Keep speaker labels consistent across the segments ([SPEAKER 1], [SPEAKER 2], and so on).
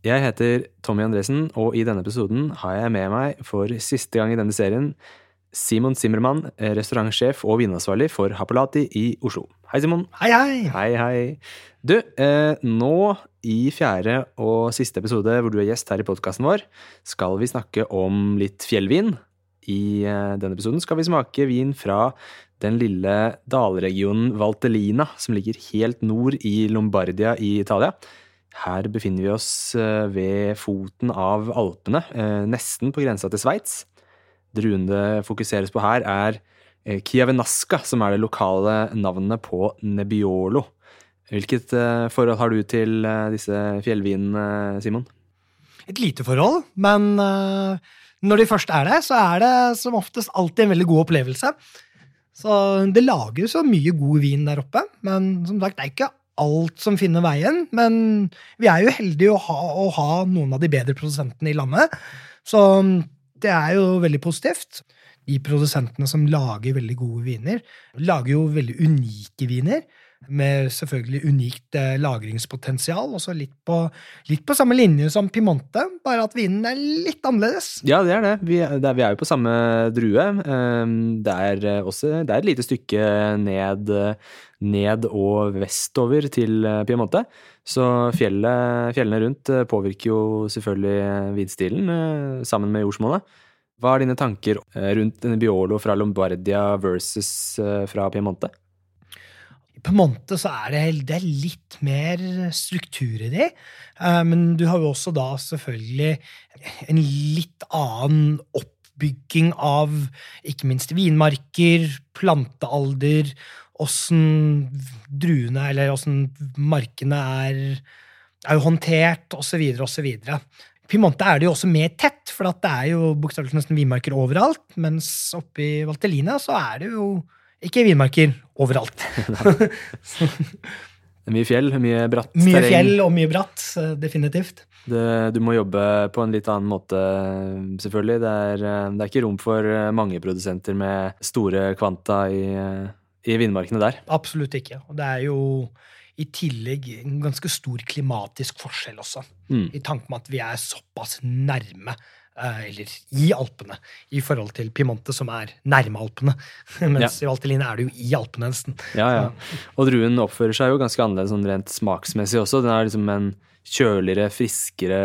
[SPEAKER 1] Jeg heter Tommy Andresen, og i denne episoden har jeg med meg for siste gang i denne serien Simon Zimmermann, restaurantsjef og vinansvarlig for Happolati i Oslo. Hei, Simon.
[SPEAKER 2] Hei, hei!
[SPEAKER 1] Hei, hei. Du, eh, nå i fjerde og siste episode hvor du er gjest her i podkasten vår, skal vi snakke om litt fjellvin. I eh, denne episoden skal vi smake vin fra den lille dalregionen Valtellina, som ligger helt nord i Lombardia i Italia. Her befinner vi oss eh, ved foten av Alpene, eh, nesten på grensa til Sveits. Druen det fokuseres på her, er Kiavenaska, som er det lokale navnet på Nebbiolo. Hvilket eh, forhold har du til eh, disse fjellvinene, Simon?
[SPEAKER 2] Et lite forhold, men eh, når de først er det, så er det som oftest alltid en veldig god opplevelse. Så det lages så mye god vin der oppe, men som sagt, det er ikke alt som finner veien. Men vi er jo heldige å ha, å ha noen av de bedre produsentene i landet, så det er jo veldig positivt. De produsentene som lager veldig gode viner, lager jo veldig unike viner. Med selvfølgelig unikt eh, lagringspotensial. Også litt på, litt på samme linje som Piemonte, bare at vinen er litt annerledes.
[SPEAKER 1] Ja, det er det. Vi, det vi er jo på samme drue. Ehm, Det er eh, også det er et lite stykke ned, ned og vestover til eh, Piemonte. Så fjellet, fjellene rundt påvirker jo selvfølgelig vinstilen, sammen med jordsmonnet. Hva er dine tanker rundt Biolo fra Lombardia versus fra Piemonte?
[SPEAKER 2] På Monte så er det, det er litt mer struktur i de, eh, men du har jo også da selvfølgelig en litt annen oppbygging av ikke minst vinmarker, plantealder, åssen druene eller åssen markene er, er jo håndtert, osv., osv. Piemonte er det jo også mer tett, for det er jo bokstavelig nesten vinmarker overalt, mens oppe i Valtellina så er det jo ikke vinmarker overalt.
[SPEAKER 1] Det er mye fjell, mye bratt
[SPEAKER 2] Mye fjell og mye bratt, eh, definitivt.
[SPEAKER 1] Det, du må jobbe på en litt annen måte, selvfølgelig. Det er, eh, det er ikke rom for eh, mange produsenter med store kvanta i, i vindmarkene der.
[SPEAKER 2] Absolutt ikke. Og det er jo i tillegg en ganske stor klimatisk forskjell også.
[SPEAKER 1] Mm.
[SPEAKER 2] I tanke med at vi er såpass nærme, eller i Alpene, i forhold til Piemonte, som er nærme Alpene. Mens i Valtellina er det jo i Alpene, nesten.
[SPEAKER 1] Ja, ja. Og druen oppfører seg jo ganske annerledes sånn rent smaksmessig også. Den er liksom en kjøligere, friskere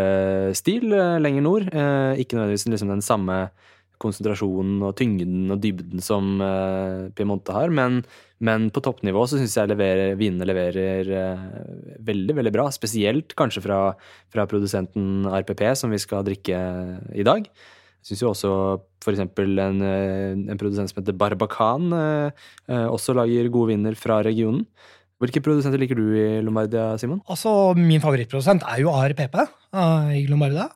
[SPEAKER 1] stil eh, lenger nord. Eh, ikke nødvendigvis liksom den samme konsentrasjonen og tyngden og dybden som uh, Piemonte har, men, men på toppnivå så syns jeg leverer, vinene leverer uh, veldig, veldig bra. Spesielt kanskje fra, fra produsenten RPP, som vi skal drikke i dag. Jeg syns jo også eksempel en, eh, en produsent som heter Barbacan uh, også lager gode viner fra regionen. Hvilke produsenter liker du i Lombardia, Simon?
[SPEAKER 2] Altså, Min favorittprodusent er jo ARPP i Lombardia.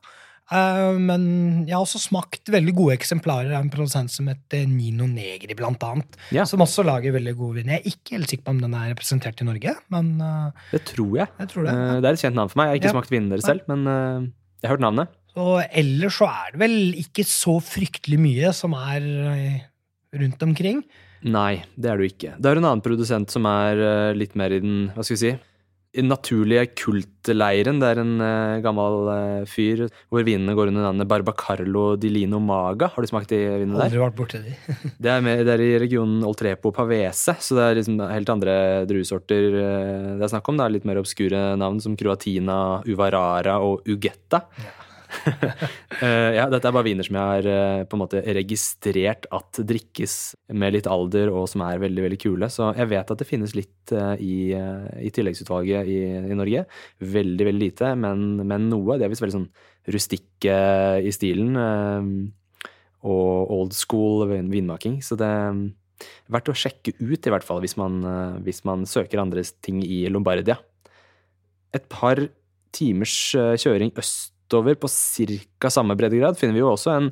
[SPEAKER 2] Eh, men jeg har også smakt veldig gode eksemplarer av en produsent som heter Nino Negri, blant annet.
[SPEAKER 1] Ja.
[SPEAKER 2] Som også lager veldig gode vin. Jeg er ikke helt sikker på om den er representert i Norge, men eh,
[SPEAKER 1] Det tror jeg.
[SPEAKER 2] jeg tror det.
[SPEAKER 1] Eh, Det er et kjent navn for meg. Jeg har ikke
[SPEAKER 2] Ja.
[SPEAKER 1] smakt vinene deres selv, men jeg har hørt navnet.
[SPEAKER 2] Og ellers så er det vel ikke så fryktelig mye som er rundt omkring.
[SPEAKER 1] Nei, det er du ikke. Det er en annen produsent som er litt mer i den, hva skal vi si, naturlige kultleiren. Det er en uh, gammel uh, fyr hvor vinene går under navnet Barbacarlo di Lino Maga. Har du smakt de vinene der?
[SPEAKER 2] Aldri vært borti de.
[SPEAKER 1] Det er, med, det er i regionen Oltrepo Pavese, så det er liksom helt andre druesorter uh, det er snakk om. Det er litt mer obskure navn som Croatina, Uvarara og Ugetta. Eh, ja, dette er bare viner som jeg har eh, på en måte registrert at drikkes med litt alder, og som er veldig veldig kule. Så jeg vet at det finnes litt eh, i, eh, i tilleggsutvalget i, i Norge. Veldig, veldig lite, men, men noe. De er visst veldig sånn rustikke i stilen. eh, og old school vin- vinmaking. Så det er verdt å sjekke ut, i hvert fall, hvis man, eh, hvis man søker andre ting i Lombardia. Et par timers eh, kjøring øst utover på ca. samme breddegrad finner vi jo også en,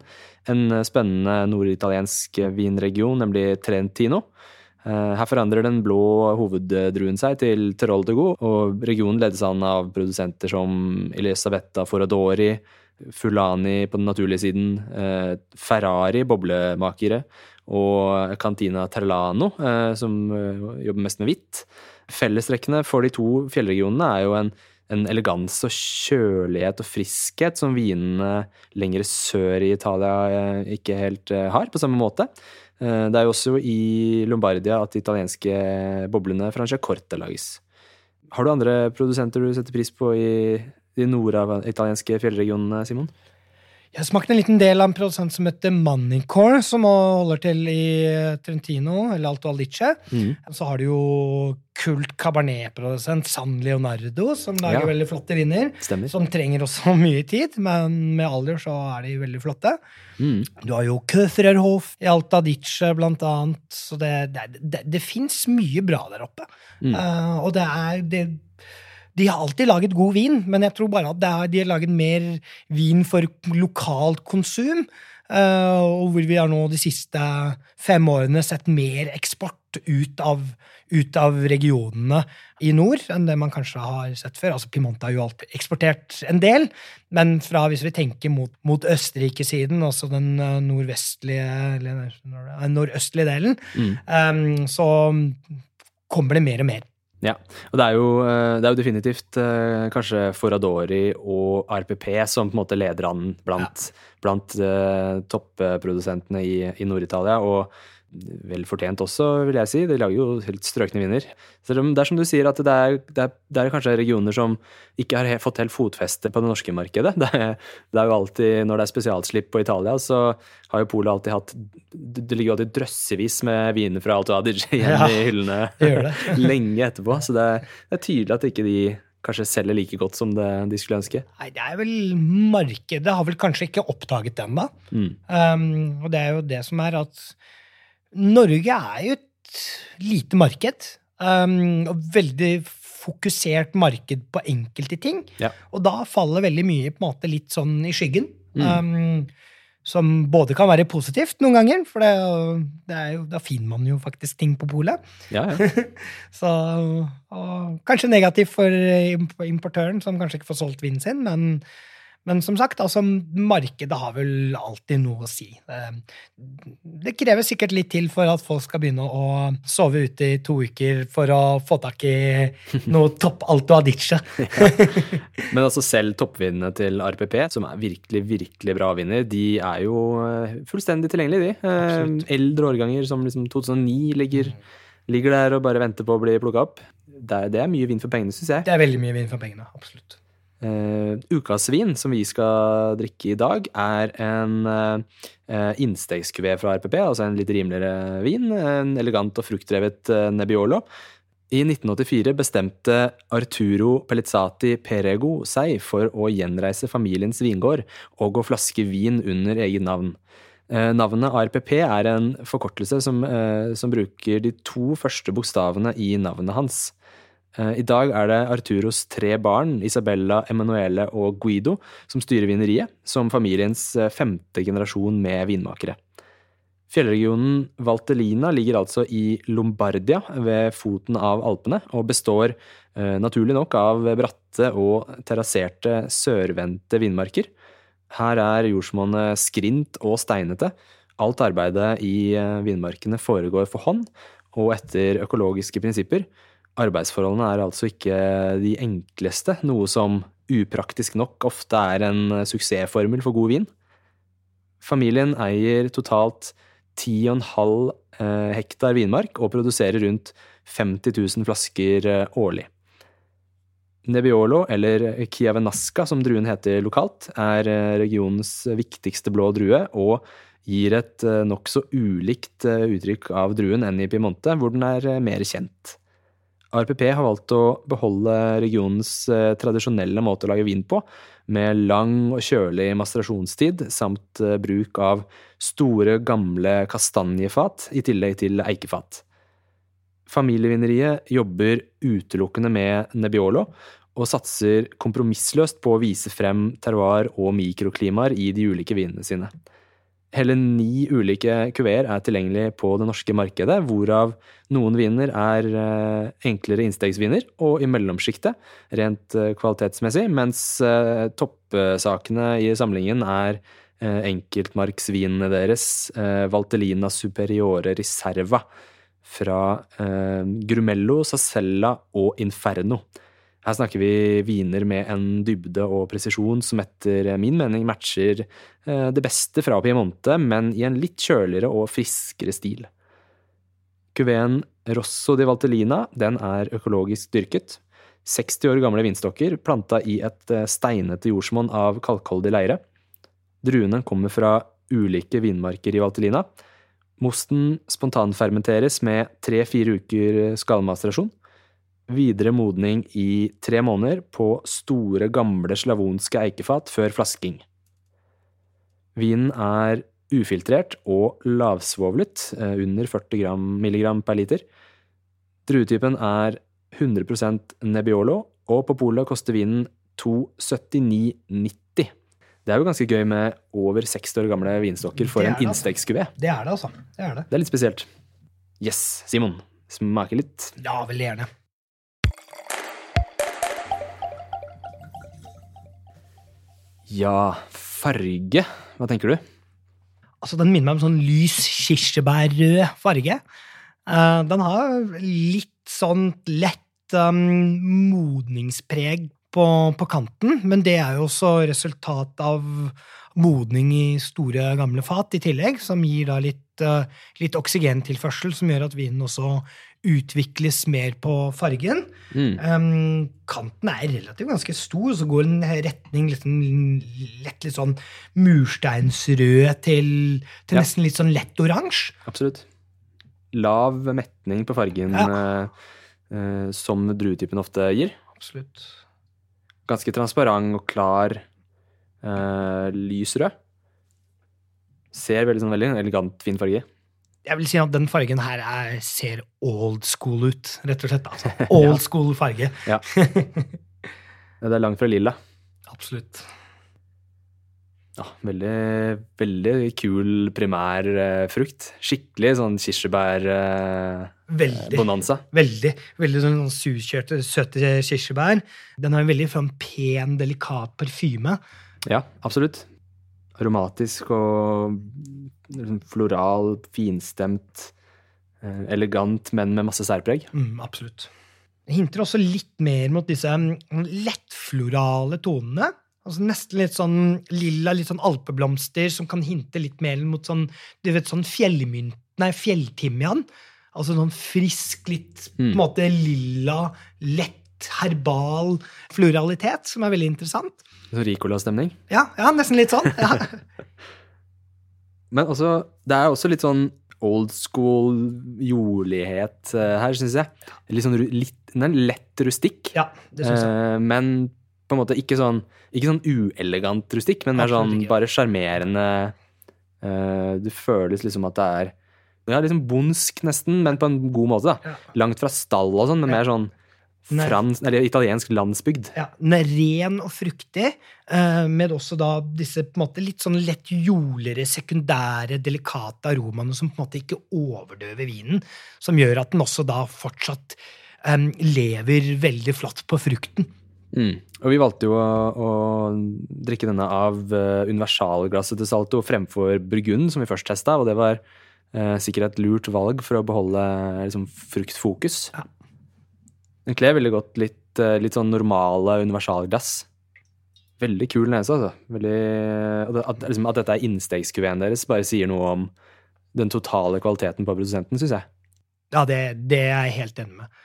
[SPEAKER 1] en spennende norditaliensk vinregion, nemlig Trentino. Eh, her forandrer den blå hoveddruen seg til Terol de Gaux, og regionen ledes an av produsenter som Elisabetta Foradori, Fulani på den naturlige siden, eh, Ferrari, boblemakere, og Cantina Terlano, eh, som jobber mest med hvitt. Fellestrekkene for de to fjellregionene er jo en, en elegans og kjølighet og friskhet som vinene lenger sør i Italia ikke helt har, på samme måte. Eh, det er jo også i Lombardia at de italienske boblene Franciacorta lages. Har du andre produsenter du setter pris på i de norditalienske fjellregionene, Simon?
[SPEAKER 2] Jeg smakte en liten del av en produsent som heter Moneycore, som holder til i Trentino, eller Alto Alice. Mm. Så har du jo kult cabernet-produsent San Leonardo, som lager ja. veldig flotte viner.
[SPEAKER 1] Stemmer.
[SPEAKER 2] Som trenger også mye tid, men med alder så er de veldig flotte. Mm. Du har jo Köthererhof i Alta Dice, blant annet. Så det, det, det, det fins mye bra der oppe. Mm. Uh, og det er det de har alltid laget god vin, men jeg tror bare at er, de har laget mer vin for lokalt konsum. Uh, og hvor vi har nå de siste fem årene sett mer eksport ut av, ut av, regionene i nord enn det man kanskje har sett før. Altså Pimenta har jo alltid eksportert en del, men fra hvis vi tenker mot, mot Østerrike-siden, altså den uh, nordvestlige eller nordøstlige delen, mm. um, så kommer det mer og mer.
[SPEAKER 1] Ja, og det er jo, eh, det er jo definitivt eh, kanskje Foradori og RPP som på en måte leder an blant, ja. blant uh, topprodusentene i, i Nord-Italia. Og vel fortjent også, vil jeg si. De lager jo helt strøkne viner. Selv om det er som du sier, at det er, det er, det er kanskje regioner som ikke har fått helt fotfeste på det norske markedet. Det er, det er, jo alltid, Når det er spesialslipp på Italia, så har jo Polet alltid hatt Det ligger jo alltid drøssevis med viner fra Alto Adige igjen ja, i hyllene lenge etterpå. Så det er, tydelig at ikke de kanskje selger like godt som det de skulle ønske?
[SPEAKER 2] Nei, det er vel Markedet har vel kanskje ikke oppdaget den, da. Mm. Um, og det er jo det som er at Norge er jo et lite marked. Um, og veldig fokusert marked på enkelte ting. Ja. Og da faller veldig mye på en måte litt sånn i skyggen. Mm. Um, som både kan være positivt noen ganger, for det, det jo, da finner man jo faktisk ting på polet.
[SPEAKER 1] Ja, ja.
[SPEAKER 2] Så, og kanskje negativt for importøren, som kanskje ikke får solgt vinen sin, men men som sagt, altså, markedet har vel alltid noe å si. Det krever sikkert litt til for at folk skal begynne å sove ute i to uker for å få tak i noe topp Alto Adice.
[SPEAKER 1] Men altså selv toppvinnene til RPP, som er virkelig, virkelig bra vinner, de er jo eh, fullstendig tilgjengelige, de. Eh, Absolutt. Eldre årganger som liksom 2009 ligger, ligger der og bare venter på å bli plukka opp. Det er, det er mye vinn for pengene, syns jeg.
[SPEAKER 2] Det er veldig mye vinn for pengene, absolutt.
[SPEAKER 1] Uh, ukas vin som vi skal drikke i dag, er en uh, innstegskuvé fra RPP, altså en litt rimeligere vin. En elegant og fruktdrevet uh, Nebbiolo. I 1984 bestemte Arturo Pellizzati Perego seg for å gjenreise familiens vingård og gå flaske vin under eget navn. Navnet ARPP er en forkortelse som, som bruker de to første bokstavene i navnet hans. Eh, I dag er det Arturos tre barn, Isabella, Emanuele og Guido, som styrer vineriet, som familiens eh, femte generasjon med vinmakere. Fjellregionen Valtellina ligger altså i Lombardia, ved foten av Alpene, og består eh, naturlig nok av bratte og terrasserte, sørvendte vinmarker. Her er jordsmonnet skrint og steinete. Alt arbeidet i vinmarkene foregår for hånd og etter økologiske prinsipper, Arbeidsforholdene er altså ikke de enkleste, noe som upraktisk nok ofte er en suksessformel for god vin. Familien eier totalt 10,5 eh, hektar vinmark og produserer rundt 50 000 flasker eh, årlig. Nebbiolo, eller Chiavenasca som druen heter lokalt, er eh, regionens viktigste blå drue og gir et nokså ulikt uttrykk av druen enn i Piemonte, hvor den er mer kjent. RPP har valgt å beholde regionens eh, tradisjonelle måte å lage vin på, med lang og kjølig masterasjonstid samt eh, bruk av store, gamle kastanjefat i tillegg til eikefat. Familievineriet jobber utelukkende med Nebbiolo, og satser kompromissløst på å vise frem terroir og mikroklimaer i de ulike vinene sine. Hele ni ulike kuveer er tilgjengelig på det norske markedet, hvorav noen viner er eh, enklere innstegsviner og i mellomsjiktet rent eh, kvalitetsmessig, mens eh, toppsakene i samlingen er enkeltmarksvinene deres, Valtelina Superiore Riserva fra Grumello, Sacella og Inferno. Her snakker vi viner med en dybde og presisjon som etter min mening matcher eh, det beste fra Piemonte, men i en litt kjøligere og friskere stil. Kuveen Rosso di Valtellina den er økologisk dyrket. 60 år gamle vinstokker planta i et eh, steinete jordsmonn av kalkholdig leire. Druene kommer fra ulike vinmarker i Valtellina. Mosten spontanfermenteres med tre–fire uker skallmasterasjon videre modning i tre måneder på store, gamle slavonske eikefat før flasking. Vinen er ufiltrert og lavsvovlet, eh, under 40 gram, milligram per liter. Druetypen er 100% Nebbiolo, og på polet koster vinen 279,90. Det er jo ganske gøy med over 60 år gamle vinstokker for en innstegskuvé.
[SPEAKER 2] Det er det, altså. Det er det.
[SPEAKER 1] Det er litt spesielt. Yes, Simon. Smaker litt.
[SPEAKER 2] Ja, veldig gjerne.
[SPEAKER 1] Ja, farge. Hva tenker du?
[SPEAKER 2] Altså, Den minner meg om sånn lys kirsebærrød farge. Uh, den har litt sånn lett um, modningspreg på, på, kanten, men det er jo også resultat av modning i store, gamle fat i tillegg, som gir da litt, uh, litt oksygentilførsel, som gjør at vinen også utvikles mer på fargen. Mm. Um, kanten er relativt ganske stor, så går den retning litt, lett litt sånn mursteinsrød til, til ja. nesten litt sånn lett oransje.
[SPEAKER 1] Absolutt. Lav metning på fargen, ja. uh, som druetypen ofte gir.
[SPEAKER 2] Absolutt.
[SPEAKER 1] Ganske transparent og klar, uh, lys rød. Ser veldig, sånn, veldig elegant, fin farge
[SPEAKER 2] jeg vil si at den fargen her er, ser old school ut, rett og slett. Altså, old ja. school farge. ja.
[SPEAKER 1] Det er langt fra lilla.
[SPEAKER 2] Absolutt.
[SPEAKER 1] Ja, veldig, veldig kul primærfrukt. Skikkelig sånn kirsebær-bonanza.
[SPEAKER 2] Eh, veldig. Veldig sånn surkjørte, søte kirsebær. Den har en veldig sånn pen, delikat parfyme.
[SPEAKER 1] Ja, absolutt. Aromatisk og liksom floral, finstemt, eh, elegant, men med masse særpreg.
[SPEAKER 2] Mm, absolutt. Det hinter også litt mer mot disse mm, lettflorale tonene. Altså Nesten litt sånn lilla, litt sånn alpeblomster som kan hinte litt mer mot sånn du vet, sånn fjellmynt, nei, fjelltimian. Altså sånn frisk, litt mm. på en måte lilla, lett, herbal floralitet, som er veldig interessant.
[SPEAKER 1] Så Ricola-stemning?
[SPEAKER 2] Ja, ja, nesten litt sånn. Ja.
[SPEAKER 1] Men også, det er også litt sånn old school jordlighet uh, her, syns jeg. Litt sånn, litt, lett rustikk,
[SPEAKER 2] ja, det synes jeg. Uh,
[SPEAKER 1] men på en måte ikke sånn, ikke sånn uelegant rustikk, men mer sånn bare sjarmerende uh, Det føles liksom at det er ja, liksom bondsk, nesten, men på en god måte. da. Langt fra stall og sånn, men mer sånn Frans, eller italiensk landsbygd.
[SPEAKER 2] Ja, Den er ren og fruktig, eh, med også da disse på en måte litt sånn lett jordligere, sekundære, delikate aromaene som på en måte ikke overdøver vinen. Som gjør at den også da fortsatt um, lever veldig flott på frukten.
[SPEAKER 1] Mm. Og vi valgte jo å, å drikke denne av uh, universalglasset til Salto fremfor Burgund, som vi først testa, og det var uh, sikkert et lurt valg for å beholde liksom, fruktfokus. Ja. Kler veldig godt litt, eh, litt sånn normale universalglass. Veldig kul nese, altså. Veldig, at, liksom, at, dette er innstegskuveen deres, bare sier noe om den totale kvaliteten på produsenten, syns jeg.
[SPEAKER 2] Ja, det, det, er jeg helt enig med.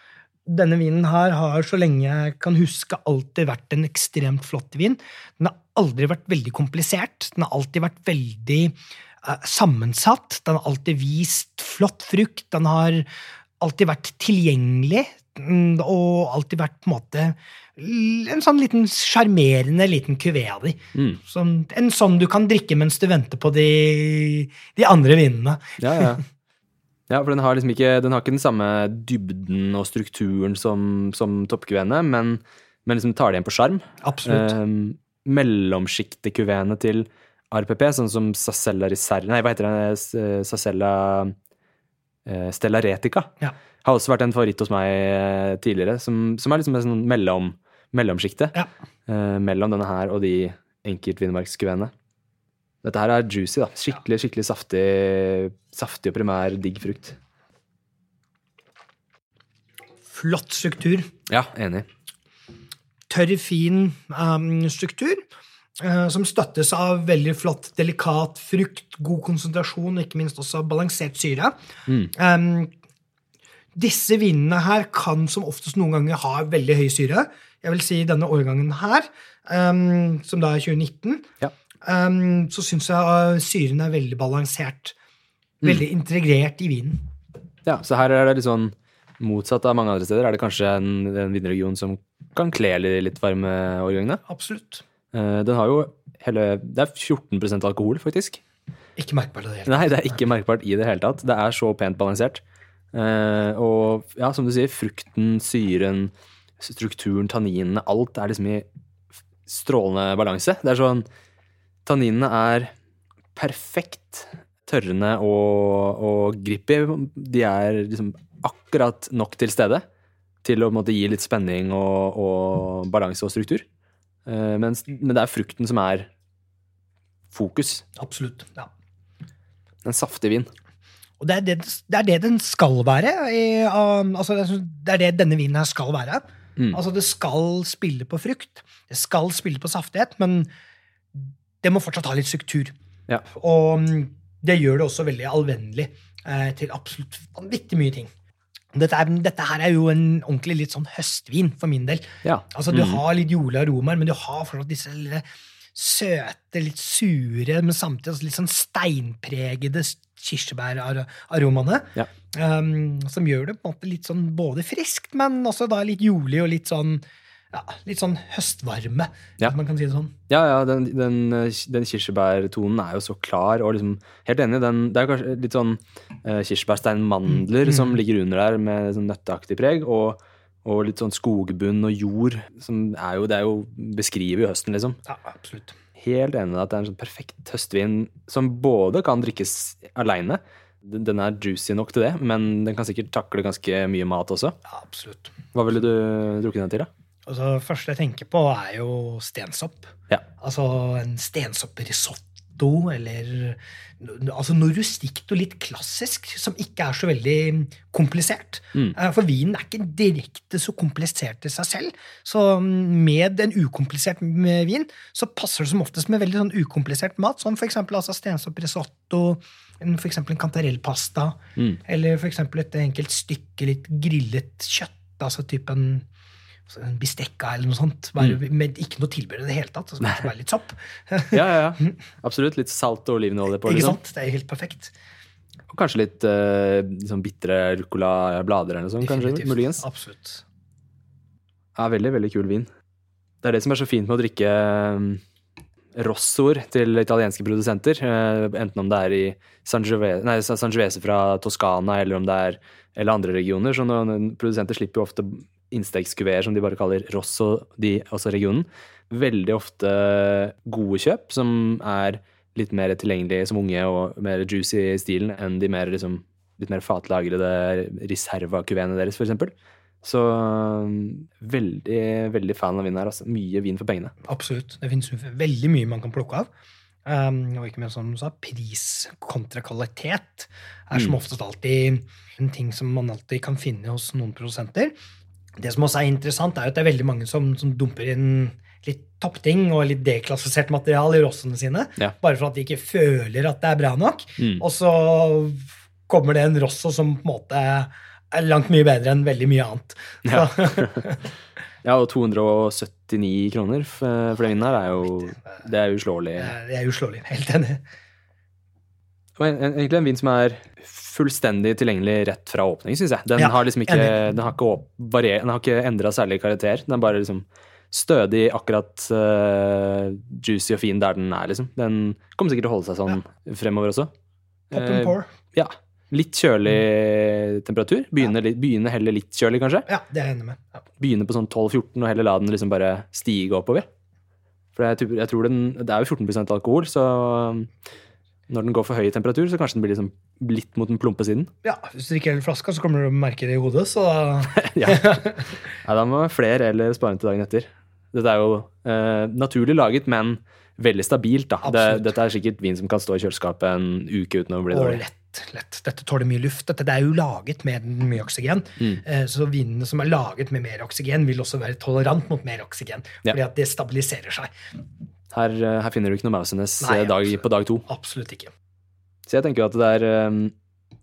[SPEAKER 2] Denne vinen her har, så lenge jeg kan huske, alltid vært en ekstremt flott vin. Den har aldri vært veldig komplisert. Den har alltid vært veldig uh, sammensatt. Den har alltid vist flott frukt. Den har alltid vært tilgjengelig og alltid vært på en måte en sånn liten sjarmerende liten kuvé av de. Mm. Sånn, en sånn du kan drikke mens du venter på de, de andre vinene.
[SPEAKER 1] Ja, ja. ja, for den har liksom ikke den, har ikke den samme dybden og strukturen som, som toppkuveene, men men liksom tar det igjen på sjarm.
[SPEAKER 2] Absolutt.
[SPEAKER 1] Um, Mellomsjiktekuveene til RPP, sånn som Sacella Riserra Nei, hva heter den? S- Sacella eh, Stella Retica.
[SPEAKER 2] Ja.
[SPEAKER 1] Har også vært en favoritt hos meg eh, tidligere, som, som er liksom en sånn mellom, mellomsjikte.
[SPEAKER 2] Ja.
[SPEAKER 1] eh, mellom denne her og de enkeltvinmarkskuveene. Dette her er juicy, da. Skikkelig skikkelig saftig, saftig og primær digg frukt.
[SPEAKER 2] Flott struktur.
[SPEAKER 1] Ja, enig.
[SPEAKER 2] Tørr, fin um, struktur. Eh, som støttes av veldig flott, delikat frukt, god konsentrasjon og ikke minst også balansert syre. Um, disse vinene her kan som oftest noen ganger ha veldig høy syre. Jeg vil si denne årgangen her, um, som da er 2019,
[SPEAKER 1] Ja.
[SPEAKER 2] um, så syns jeg uh, syren er veldig balansert. Veldig integrert i vinen.
[SPEAKER 1] Ja, så her er det litt sånn motsatt av mange andre steder. Er det kanskje en, en vinregion som kan kle litt varme årgangene?
[SPEAKER 2] Absolutt.
[SPEAKER 1] Eh, Den har jo hele Det er 14% alkohol, faktisk.
[SPEAKER 2] Ikke merkbart i det hele tatt.
[SPEAKER 1] Nei, det er ikke merkbart i det hele tatt. Det er så pent balansert. Eh, og ja, som du sier, frukten, syren, strukturen, tanninene, alt er liksom i strålende balanse. Det er sånn Tanninene er perfekt tørrende og, og grippy. De er liksom akkurat nok til stede til å måte, gi litt spenning og, og balanse og struktur. Eh, mens, men det er frukten som er fokus.
[SPEAKER 2] Absolutt. ja.
[SPEAKER 1] En saftig vin.
[SPEAKER 2] Og det er det, det er det den skal være. I, um, altså det, er- det er det denne vinen her skal være.
[SPEAKER 1] Mm.
[SPEAKER 2] Altså Det skal spille på frukt, det skal spille på saftighet, men det må fortsatt ha litt struktur.
[SPEAKER 1] Ja.
[SPEAKER 2] Og um, det gjør det også veldig allvennlig eh, til absolutt vanvittig mye ting. Dette, er, dette her er jo en ordentlig litt sånn høstvin for min del.
[SPEAKER 1] Ja.
[SPEAKER 2] Altså Du
[SPEAKER 1] Mm.
[SPEAKER 2] har litt julearomaer, men du har fortsatt disse lille søte, litt sure, men samtidig litt sånn steinpregede kirsebæraromaene.
[SPEAKER 1] Ja.
[SPEAKER 2] Um, som gjør det på en måte litt sånn både friskt, men også da litt jordlig og litt sånn ja, litt sånn høstvarme,
[SPEAKER 1] Ja.
[SPEAKER 2] hvis man kan si det sånn.
[SPEAKER 1] Ja, ja, den, den, den kirsebærtonen er jo så klar, og liksom Helt enig, den, det er kanskje litt sånn uh, kirsebærsteinmandler
[SPEAKER 2] Mm.
[SPEAKER 1] som ligger under der med sånn nøtteaktig preg, og, og litt sånn skogbunn og jord, som er jo Det er jo beskriver jo høsten, liksom.
[SPEAKER 2] Ja, absolutt.
[SPEAKER 1] Helt enig i at det er en sånn perfekt høstvin som både kan drikkes aleine. Den den er juicy nok til det, men den kan sikkert takle ganske mye mat også.
[SPEAKER 2] Ja, absolutt.
[SPEAKER 1] Hva ville du drukket den til, da?
[SPEAKER 2] Altså, det første jeg tenker på, er jo stensopp.
[SPEAKER 1] Ja.
[SPEAKER 2] Altså en stensopprisotto, eller altså noe rustikt og litt klassisk, som ikke er så veldig komplisert.
[SPEAKER 1] Mm.
[SPEAKER 2] Eh, For vinen er ikke direkte så komplisert i seg selv. Så mm, med en ukomplisert vin så passer det som oftest med veldig sånn ukomplisert mat, som eksempel altså stensopprisotto, f.eks. en kantarellpasta,
[SPEAKER 1] Mm.
[SPEAKER 2] eller eksempel et enkelt stykke litt grillet kjøtt, altså typen en bistekka eller noe sånt, bare
[SPEAKER 1] Mm.
[SPEAKER 2] Men ikke noe tilbehør i det hele tatt. Altså kanskje bare litt sopp.
[SPEAKER 1] Ja, ja, ja. Absolutt. Litt salt og olivenolje på.
[SPEAKER 2] ikke
[SPEAKER 1] Liksom.
[SPEAKER 2] sant? Det er helt perfekt.
[SPEAKER 1] Og kanskje litt uh, liksom bitre ruccolablader eller noe sånt, kanskje, muligens.
[SPEAKER 2] Absolutt.
[SPEAKER 1] Ja, veldig, veldig kul vin. Det er det som er så fint med å drikke um, rossoer til italienske produsenter, eh, enten om det er i Sangiovese, nei, Sangiovese fra Toskana eller om det er eller andre regioner. Så produsenter slipper jo ofte innstegskuveer som de bare kaller Ross og de, også regionen. Veldig ofte gode kjøp som er litt mer tilgjengelige som unge og mer juicy i stilen enn de mer, liksom, litt mer fatlagrede reservakuveene deres, eksempel. Så um, veldig, veldig fan av vin her. Altså. Mye vin for pengene.
[SPEAKER 2] Absolutt. Det finnes veldig mye man kan plukke av. Um, og ikke minst som du sa, pris kontra kvalitet er som
[SPEAKER 1] Mm.
[SPEAKER 2] oftest alltid en ting som man alltid kan finne hos noen produsenter. Det som også er interessant, er at det er veldig mange som, som dumper inn litt toppting og litt deklassifisert materiale i rossene sine,
[SPEAKER 1] Ja.
[SPEAKER 2] bare for at de ikke føler at det er bra nok.
[SPEAKER 1] Mm.
[SPEAKER 2] Og så kommer det en rosso som på en måte er langt mye bedre enn veldig mye annet.
[SPEAKER 1] Ja. Ja, og 279 kroner for, for den vinen her er jo Det er uslåelig.
[SPEAKER 2] det er uslåelig. Helt enig.
[SPEAKER 1] Egentlig en vin som er fullstendig tilgjengelig rett fra åpning, syns jeg. Den
[SPEAKER 2] Ja,
[SPEAKER 1] har liksom ikke, den har ikke, varier- den har ikke endra særlig karakter. Den er bare liksom stødig, akkurat uh, juicy og fin der den er, liksom. Den kommer sikkert til å holde seg sånn fremover også.
[SPEAKER 2] Pop and
[SPEAKER 1] Eh,
[SPEAKER 2] pour.
[SPEAKER 1] Ja. Litt kjølig temperatur. Begynne, litt, begynne heller litt kjølig, kanskje.
[SPEAKER 2] Ja, det er jeg enig med. Ja.
[SPEAKER 1] Begynne på sånn 12-14 og heller la den liksom bare stige oppover. For jeg, jeg tror den, Det er jo 14% alkohol, så når den går for høy temperatur, så kanskje den blir liksom litt mot den plumpe siden.
[SPEAKER 2] ja, Hvis du drikker hele flaska, så kommer du til å merke det i hodet. Så
[SPEAKER 1] Ja. ja. da må flere eller spare til dagen etter. Dette er jo eh, naturlig laget, men veldig stabilt. da. Det, dette er sikkert vin som kan stå i kjøleskapet en uke uten å bli dårlig.
[SPEAKER 2] lett, lett. Dette tåler mye luft. Dette det er jo laget med mye oksygen.
[SPEAKER 1] Mm.
[SPEAKER 2] Eh, Så vinene som er laget med mer oksygen, vil også være tolerant mot mer oksygen.
[SPEAKER 1] Ja.
[SPEAKER 2] Fordi at det stabiliserer seg.
[SPEAKER 1] Her, eh, her finner du ikke noe Mausenes eh, dag, på dag to.
[SPEAKER 2] Absolutt ikke.
[SPEAKER 1] Så jeg tenker jo at det er um,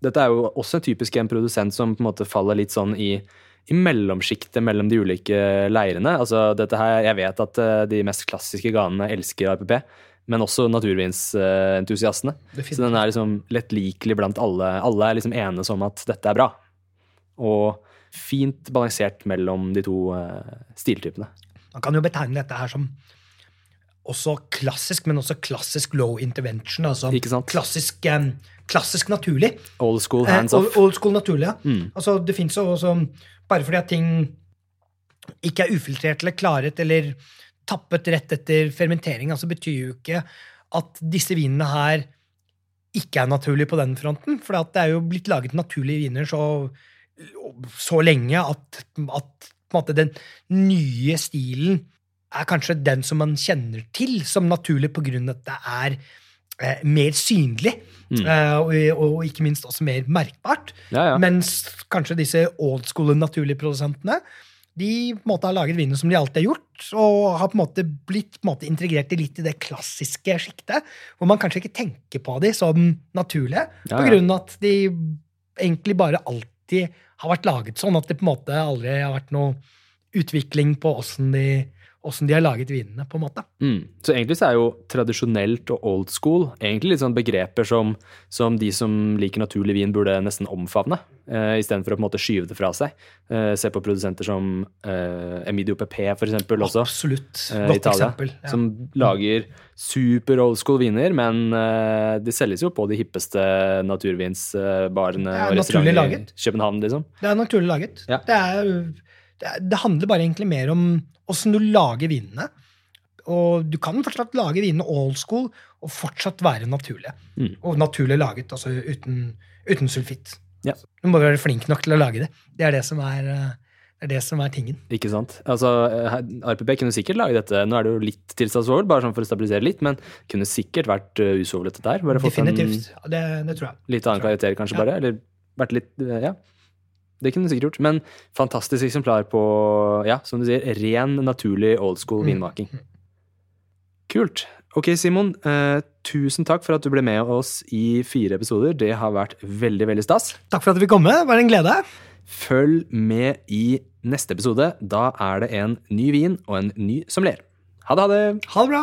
[SPEAKER 1] Dette er jo også typisk en produsent som på en måte faller litt sånn i, i mellomsjiktet mellom de ulike leirene. Altså dette her, Jeg vet at eh, de mest klassiske ganene elsker APP, men også naturvinsentusiastene. Så den er liksom lettlikelig blant alle. Alle er liksom enes om at dette er bra. Og fint balansert mellom de to eh, stiltypene.
[SPEAKER 2] Man kan jo betegne dette her som også klassisk, men også klassisk low intervention. Altså klassisk, um, klassisk naturlig.
[SPEAKER 1] Old school
[SPEAKER 2] Eh,
[SPEAKER 1] hands
[SPEAKER 2] off.
[SPEAKER 1] off.
[SPEAKER 2] old school naturlig, ja.
[SPEAKER 1] Mm.
[SPEAKER 2] Altså, det fins jo også Bare fordi at ting ikke er ufiltrert eller klaret eller tappet rett etter fermentering, altså betyr jo ikke at disse vinene her ikke er naturlige på den fronten. For det er jo blitt laget naturlige viner så, så lenge at, at måte, den nye stilen er kanskje den som man kjenner til som naturlig på grunn av at det er eh, mer synlig.
[SPEAKER 1] Mm.
[SPEAKER 2] eh, og, og ikke minst også mer merkbart.
[SPEAKER 1] Ja, ja.
[SPEAKER 2] Mens kanskje disse old school naturlige produsentene de på en måte har laget viner som de alltid har gjort, og har på en måte blitt på en måte integrert i litt i det klassiske sjiktet, hvor man kanskje ikke tenker på de som naturlige,
[SPEAKER 1] Ja,
[SPEAKER 2] på grunn av at de egentlig bare alltid har vært laget sånn, at det på en måte aldri har vært noe utvikling på åssen de, åssen de har laget vinene, på en måte.
[SPEAKER 1] Mm. Så egentlig så er jo tradisjonelt og old school egentlig litt sånn begreper som, som de som liker naturlig vin, burde nesten omfavne, uh, istedenfor å på en måte skyve det fra seg. Eh, se på produsenter som uh, Emidio PP, for eksempel, også.
[SPEAKER 2] Absolutt.
[SPEAKER 1] eh,
[SPEAKER 2] Godt
[SPEAKER 1] Italia,
[SPEAKER 2] eksempel. Ja.
[SPEAKER 1] Som lager super old school viner, men eh, de selges jo på de hippeste naturvinsbarene og
[SPEAKER 2] restaurantene
[SPEAKER 1] restauranter i. København, liksom.
[SPEAKER 2] Det er naturlig laget.
[SPEAKER 1] Ja.
[SPEAKER 2] Det, er, det, det handler bare egentlig mer om åssen du lager vinene. Og du kan fortsatt lage vinene old school og fortsatt være naturlige.
[SPEAKER 1] Mm.
[SPEAKER 2] Og naturlig laget, altså uten, uten sulfitt.
[SPEAKER 1] Ja.
[SPEAKER 2] Du må være flink nok til å lage det. Det er det som er, eh, det er, det som er tingen.
[SPEAKER 1] Ikke sant? Altså, eh, RPP kunne sikkert lage dette. Nå er det jo litt tilstandsvold, bare sånn for å stabilisere litt, men kunne sikkert vært uh, dette der. Bare fått
[SPEAKER 2] Definitivt. Ja, det, det tror jeg.
[SPEAKER 1] litt annen karakter, kanskje,
[SPEAKER 2] Ja.
[SPEAKER 1] bare. Eller vært litt eh, Ja. Det kunne du sikkert gjort. Men fantastisk eksemplar på, ja, som du sier, ren, naturlig old school
[SPEAKER 2] Mm.
[SPEAKER 1] vinmaking. Kult. Ok, Simon. Eh, tusen takk for at du ble med oss i fire episoder. Det har vært veldig, veldig stas.
[SPEAKER 2] Takk for at du fikk komme. Det var en glede.
[SPEAKER 1] Følg med i neste episode. Da er det en ny vin og en ny sommelier. Ha det, ha det!
[SPEAKER 2] Ha det bra.